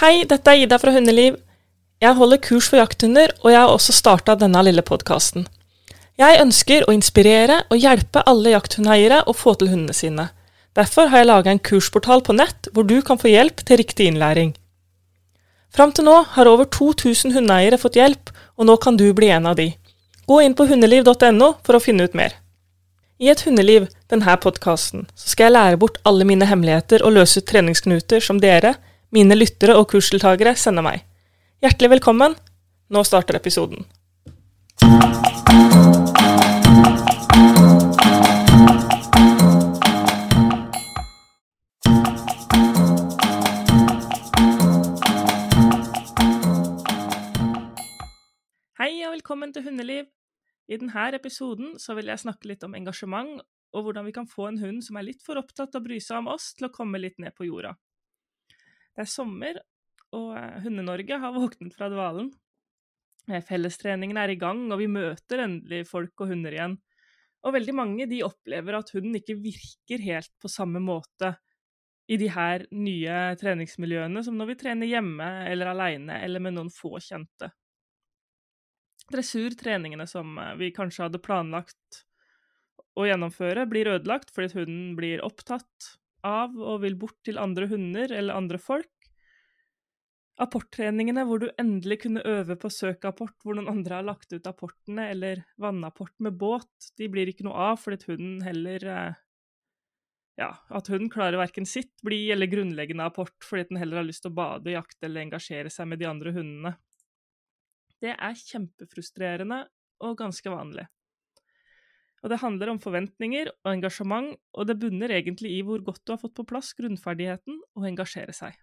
Hei, dette er Ida fra Hundeliv. Jeg holder kurs for jakthunder, og jeg har også starta denne lille podkasten. Jeg ønsker å inspirere og hjelpe alle jakthundeiere å få til hundene sine. Derfor har jeg laga en kursportal på nett hvor du kan få hjelp til riktig innlæring. Fram til nå har over 2000 hundeeiere fått hjelp, og nå kan du bli en av de. Gå inn på hundeliv.no for å finne ut mer. I Et hundeliv, denne podkasten, skal jeg lære bort alle mine hemmeligheter og løse ut treningsknuter som dere, mine lyttere og kursdeltakere, sender meg. Hjertelig velkommen. Nå starter episoden. Hei og velkommen til Hundeliv. I denne episoden vil jeg snakke litt om engasjement, og hvordan vi kan få en hund som er litt for opptatt av å bry seg om oss, til å komme litt ned på jorda. Det er sommer, og eh, Hunde-Norge har våknet fra dvalen. Eh, Fellestreningen er i gang, og vi møter endelig folk og hunder igjen. Og veldig mange de opplever at hunden ikke virker helt på samme måte i de her nye treningsmiljøene som når vi trener hjemme eller aleine eller med noen få kjente dressurtreningene som eh, vi kanskje hadde planlagt å gjennomføre, blir ødelagt fordi hunden blir opptatt av og vil bort til andre hunder eller andre folk. Apporttreningene hvor du endelig kunne øve på søkapport hvor noen andre har lagt ut apportene, eller vannapport med båt, de blir ikke noe av fordi hunden heller eh, Ja, at hunden klarer verken sitt, bli eller grunnleggende apport fordi den heller har lyst til å bade, jakte eller engasjere seg med de andre hundene. Det er kjempefrustrerende og ganske vanlig. Og det handler om forventninger og engasjement, og det bunner egentlig i hvor godt du har fått på plass grunnferdigheten å engasjere seg.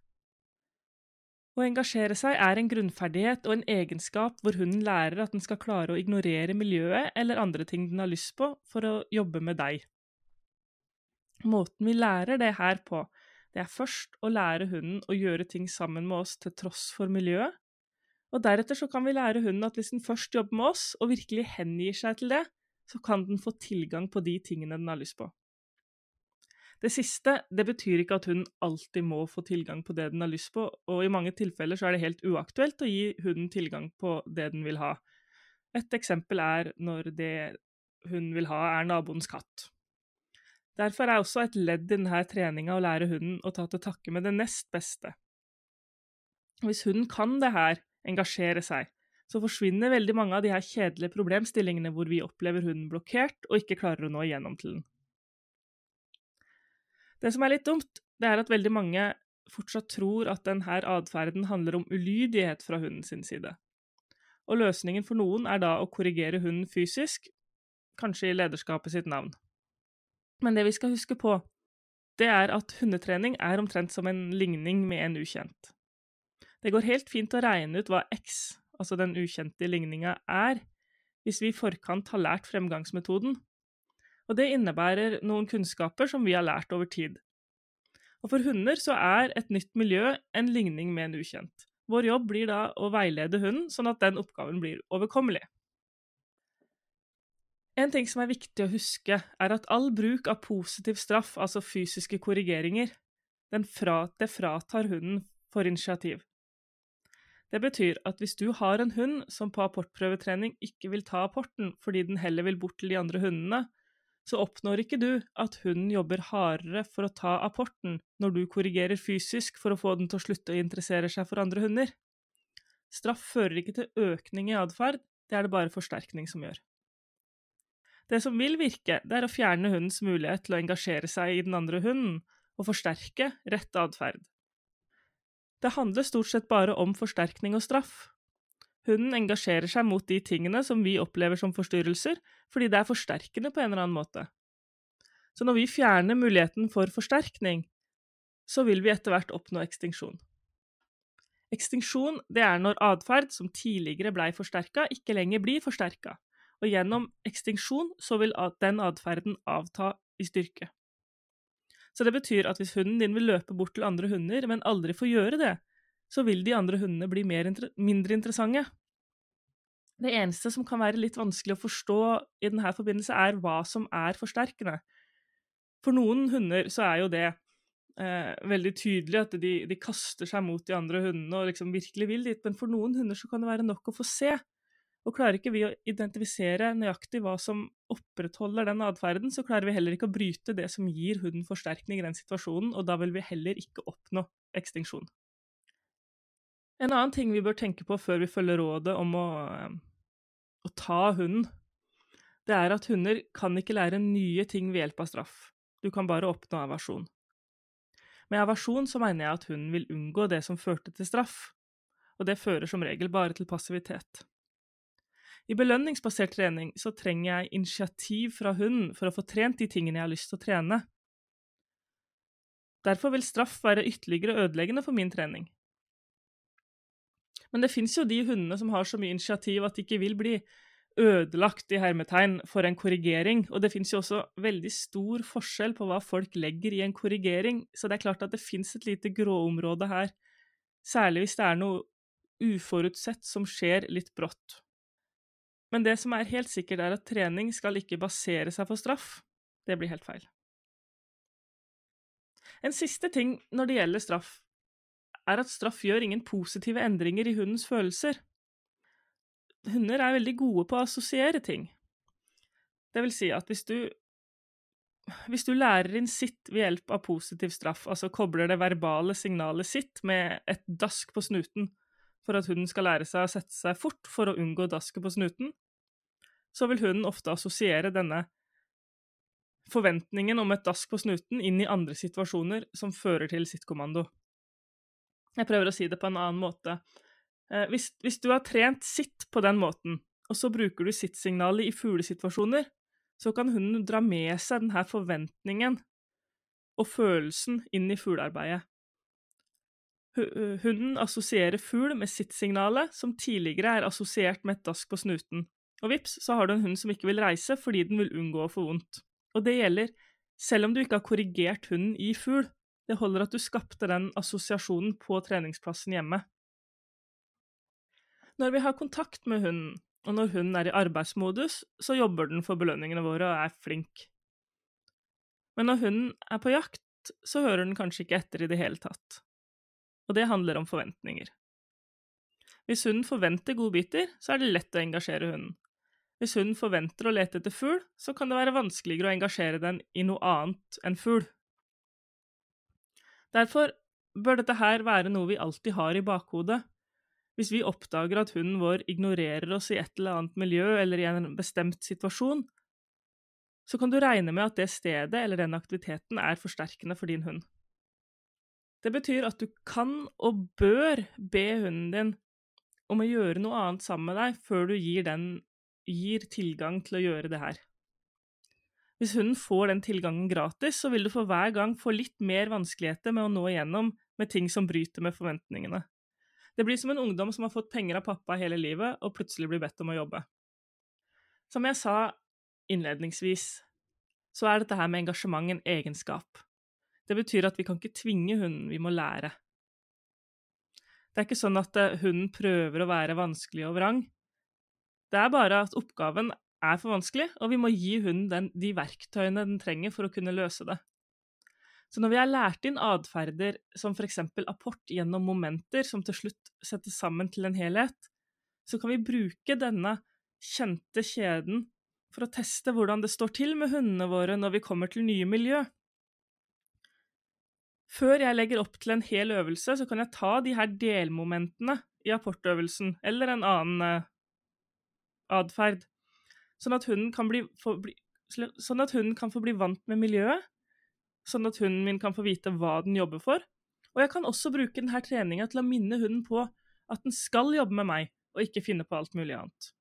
Å engasjere seg er en grunnferdighet og en egenskap hvor hunden lærer at den skal klare å ignorere miljøet eller andre ting den har lyst på, for å jobbe med deg. Måten vi lærer det her på, det er først å lære hunden å gjøre ting sammen med oss til tross for miljøet, og deretter så kan vi lære hunden at hvis den først jobber med oss, og virkelig hengir seg til det, så kan den få tilgang på de tingene den har lyst på. Det siste det betyr ikke at hunden alltid må få tilgang på det den har lyst på, og i mange tilfeller så er det helt uaktuelt å gi hunden tilgang på det den vil ha. Et eksempel er når det hun vil ha, er naboens katt. Derfor er også et ledd i denne treninga å lære hunden å ta til takke med det nest beste. Hvis hunden kan det her, engasjere seg, så forsvinner veldig mange av de her kjedelige problemstillingene hvor vi opplever hunden blokkert og ikke klarer å nå igjennom til den. Det som er litt dumt, det er at veldig mange fortsatt tror at denne atferden handler om ulydighet fra hunden sin side. Og løsningen for noen er da å korrigere hunden fysisk, kanskje i lederskapet sitt navn. Men det vi skal huske på, det er at hundetrening er omtrent som en ligning med en ukjent. Det går helt fint å regne ut hva x, altså den ukjente ligninga, er, hvis vi i forkant har lært fremgangsmetoden. Og det innebærer noen kunnskaper som vi har lært over tid. Og for hunder så er et nytt miljø en ligning med en ukjent. Vår jobb blir da å veilede hunden, sånn at den oppgaven blir overkommelig. En ting som er viktig å huske, er at all bruk av positiv straff, altså fysiske korrigeringer, den fra, det fratar hunden for initiativ. Det betyr at hvis du har en hund som på apportprøvetrening ikke vil ta apporten fordi den heller vil bort til de andre hundene, så oppnår ikke du at hunden jobber hardere for å ta apporten når du korrigerer fysisk for å få den til å slutte å interessere seg for andre hunder. Straff fører ikke til økning i atferd, det er det bare forsterkning som gjør. Det som vil virke, det er å fjerne hundens mulighet til å engasjere seg i den andre hunden, og forsterke rett atferd. Det handler stort sett bare om forsterkning og straff. Hunden engasjerer seg mot de tingene som vi opplever som forstyrrelser, fordi det er forsterkende på en eller annen måte. Så når vi fjerner muligheten for forsterkning, så vil vi etter hvert oppnå ekstinksjon. Ekstinksjon det er når atferd som tidligere blei forsterka, ikke lenger blir forsterka, og gjennom ekstinksjon så vil den atferden avta i styrke. Så det betyr at hvis hunden din vil løpe bort til andre hunder, men aldri får gjøre det, så vil de andre hundene bli inter mindre interessante. Det eneste som kan være litt vanskelig å forstå i denne forbindelse, er hva som er forsterkende. For noen hunder så er jo det eh, veldig tydelig at de, de, kaster seg mot de andre hundene og liksom virkelig vil dit, men for noen hunder så kan det være nok å få se. Og klarer ikke vi å identifisere nøyaktig hva som opprettholder den atferden, så klarer vi heller ikke å bryte det som gir hunden forsterkning i den situasjonen, og da vil vi heller ikke oppnå ekstinksjon. En annen ting vi bør tenke på før vi følger rådet om å, eh, å ta hunden, det er at hunder kan ikke lære nye ting ved hjelp av straff. Du kan bare oppnå aversjon. Med aversjon så mener jeg at hunden vil unngå det som førte til straff, og det fører som regel bare til passivitet. I belønningsbasert trening så trenger jeg initiativ fra hunden for å få trent de tingene jeg har lyst til å trene. Derfor vil straff være ytterligere ødeleggende for min trening. Men det fins jo de hundene som har så mye initiativ at de ikke vil bli ødelagt i hermetegn for en korrigering. Og det fins jo også veldig stor forskjell på hva folk legger i en korrigering, så det er klart at det fins et lite gråområde her, særlig hvis det er noe uforutsett som skjer litt brått. Men det som er helt sikkert, er at trening skal ikke basere seg på straff. Det blir helt feil. En siste ting når det gjelder straff, er at straff gjør ingen positive endringer i hundens følelser hunder er veldig gode på å assosiere ting. Det vil si at hvis du hvis du lærer inn sitt ved hjelp av positiv straff, altså kobler det verbale signalet sitt med et dask på snuten for at hunden skal lære seg å sette seg fort for å unngå dasket på snuten, så vil hunden ofte assosiere denne forventningen om et dask på snuten inn i andre situasjoner som fører til sitt kommando. Jeg prøver å si det på en annen måte. Eh, hvis, hvis, du har trent sitt på den måten, og så bruker du sitt-signalet i fuglesituasjoner, så kan hunden dra med seg denne forventningen og følelsen inn i fuglearbeidet. Hunden assosierer fugl med sitt-signalet, som tidligere er assosiert med et dask på snuten. Og vips, så har du en hund som ikke vil reise fordi den vil unngå å få vondt. Og det gjelder selv om du ikke har korrigert hunden i fugl. Det holder at du skapte den assosiasjonen på treningsplassen hjemme. Når vi har kontakt med hunden, og når hunden er i arbeidsmodus, så jobber den for belønningene våre og er flink. Men når hunden er på jakt, så hører den kanskje ikke etter i det hele tatt. Og det handler om forventninger. Hvis hunden forventer godbiter, så er det lett å engasjere hunden. Hvis hunden forventer å lete etter fugl, så kan det være vanskeligere å engasjere den i noe annet enn fugl. Derfor bør dette her være noe vi alltid har i bakhodet hvis vi oppdager at hunden vår ignorerer oss i et eller annet miljø eller i en bestemt situasjon, så kan du regne med at det stedet eller den aktiviteten er forsterkende for din hund. Det betyr at du kan og bør be hunden din om å gjøre noe annet sammen med deg før du gir, den, gir tilgang til å gjøre det her. Hvis hunden får den tilgangen gratis, så vil du for hver gang få litt mer vanskeligheter med å nå igjennom med ting som bryter med forventningene. Det blir som en ungdom som har fått penger av pappa hele livet, og plutselig blir bedt om å jobbe. Som jeg sa innledningsvis, så er dette her med engasjement en egenskap. Det betyr at vi kan ikke tvinge hunden, vi må lære. Det er ikke sånn at eh, hunden prøver å være vanskelig og vrang. Det er bare at oppgaven er for vanskelig, og vi må gi hunden den, de verktøyene den trenger for å kunne løse det. Så når vi har lært inn atferder som f.eks. apport gjennom momenter som til slutt settes sammen til en helhet, så kan vi bruke denne kjente kjeden for å teste hvordan det står til med hundene våre når vi kommer til nye miljø. Før jeg legger opp til en hel øvelse, så kan jeg ta de her delmomentene i apportøvelsen, eller en annen uh, atferd, sånn at hunden kan sånn at hunden kan få bli vant med miljøet, sånn at hunden min kan få vite hva den jobber for. Og jeg kan også bruke denne treninga til å minne hunden på at den skal jobbe med meg, og ikke finne på alt mulig annet.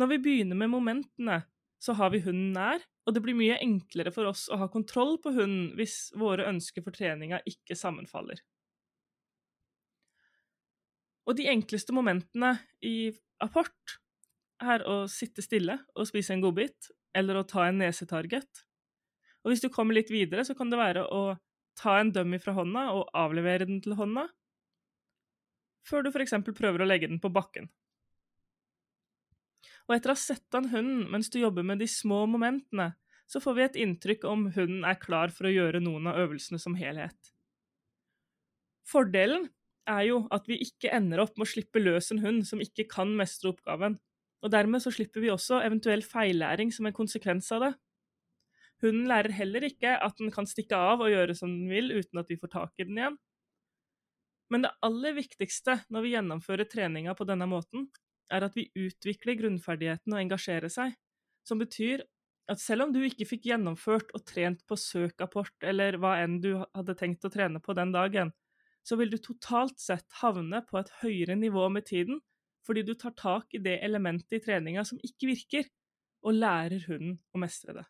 Når vi begynner med momentene, så har vi hunden nær, og det blir mye enklere for oss å ha kontroll på hunden hvis våre ønsker for treninga ikke sammenfaller. Og de enkleste momentene i apport er å sitte stille og spise en godbit, eller å ta en nesetarget, og hvis du kommer litt videre, så kan det være å ta en dummy fra hånda og avlevere den til hånda, før du f.eks. prøver å legge den på bakken. Og etter å ha sett an hunden mens du jobber med de små momentene, så får vi et inntrykk om hunden er klar for å gjøre noen av øvelsene som helhet. Fordelen er jo at vi ikke ender opp med å slippe løs en hund som ikke kan mestre oppgaven, og dermed så slipper vi også eventuell feillæring som en konsekvens av det. Hunden lærer heller ikke at den kan stikke av og gjøre som den vil uten at vi får tak i den igjen. Men det aller viktigste når vi gjennomfører treninga på denne måten, er at vi utvikler grunnferdigheten å engasjere seg, som betyr at selv om du ikke fikk gjennomført og trent på søkapport eller hva enn du hadde tenkt å trene på den dagen, så vil du totalt sett havne på et høyere nivå med tiden, fordi du tar tak i det elementet i treninga som ikke virker, og lærer hunden å mestre det.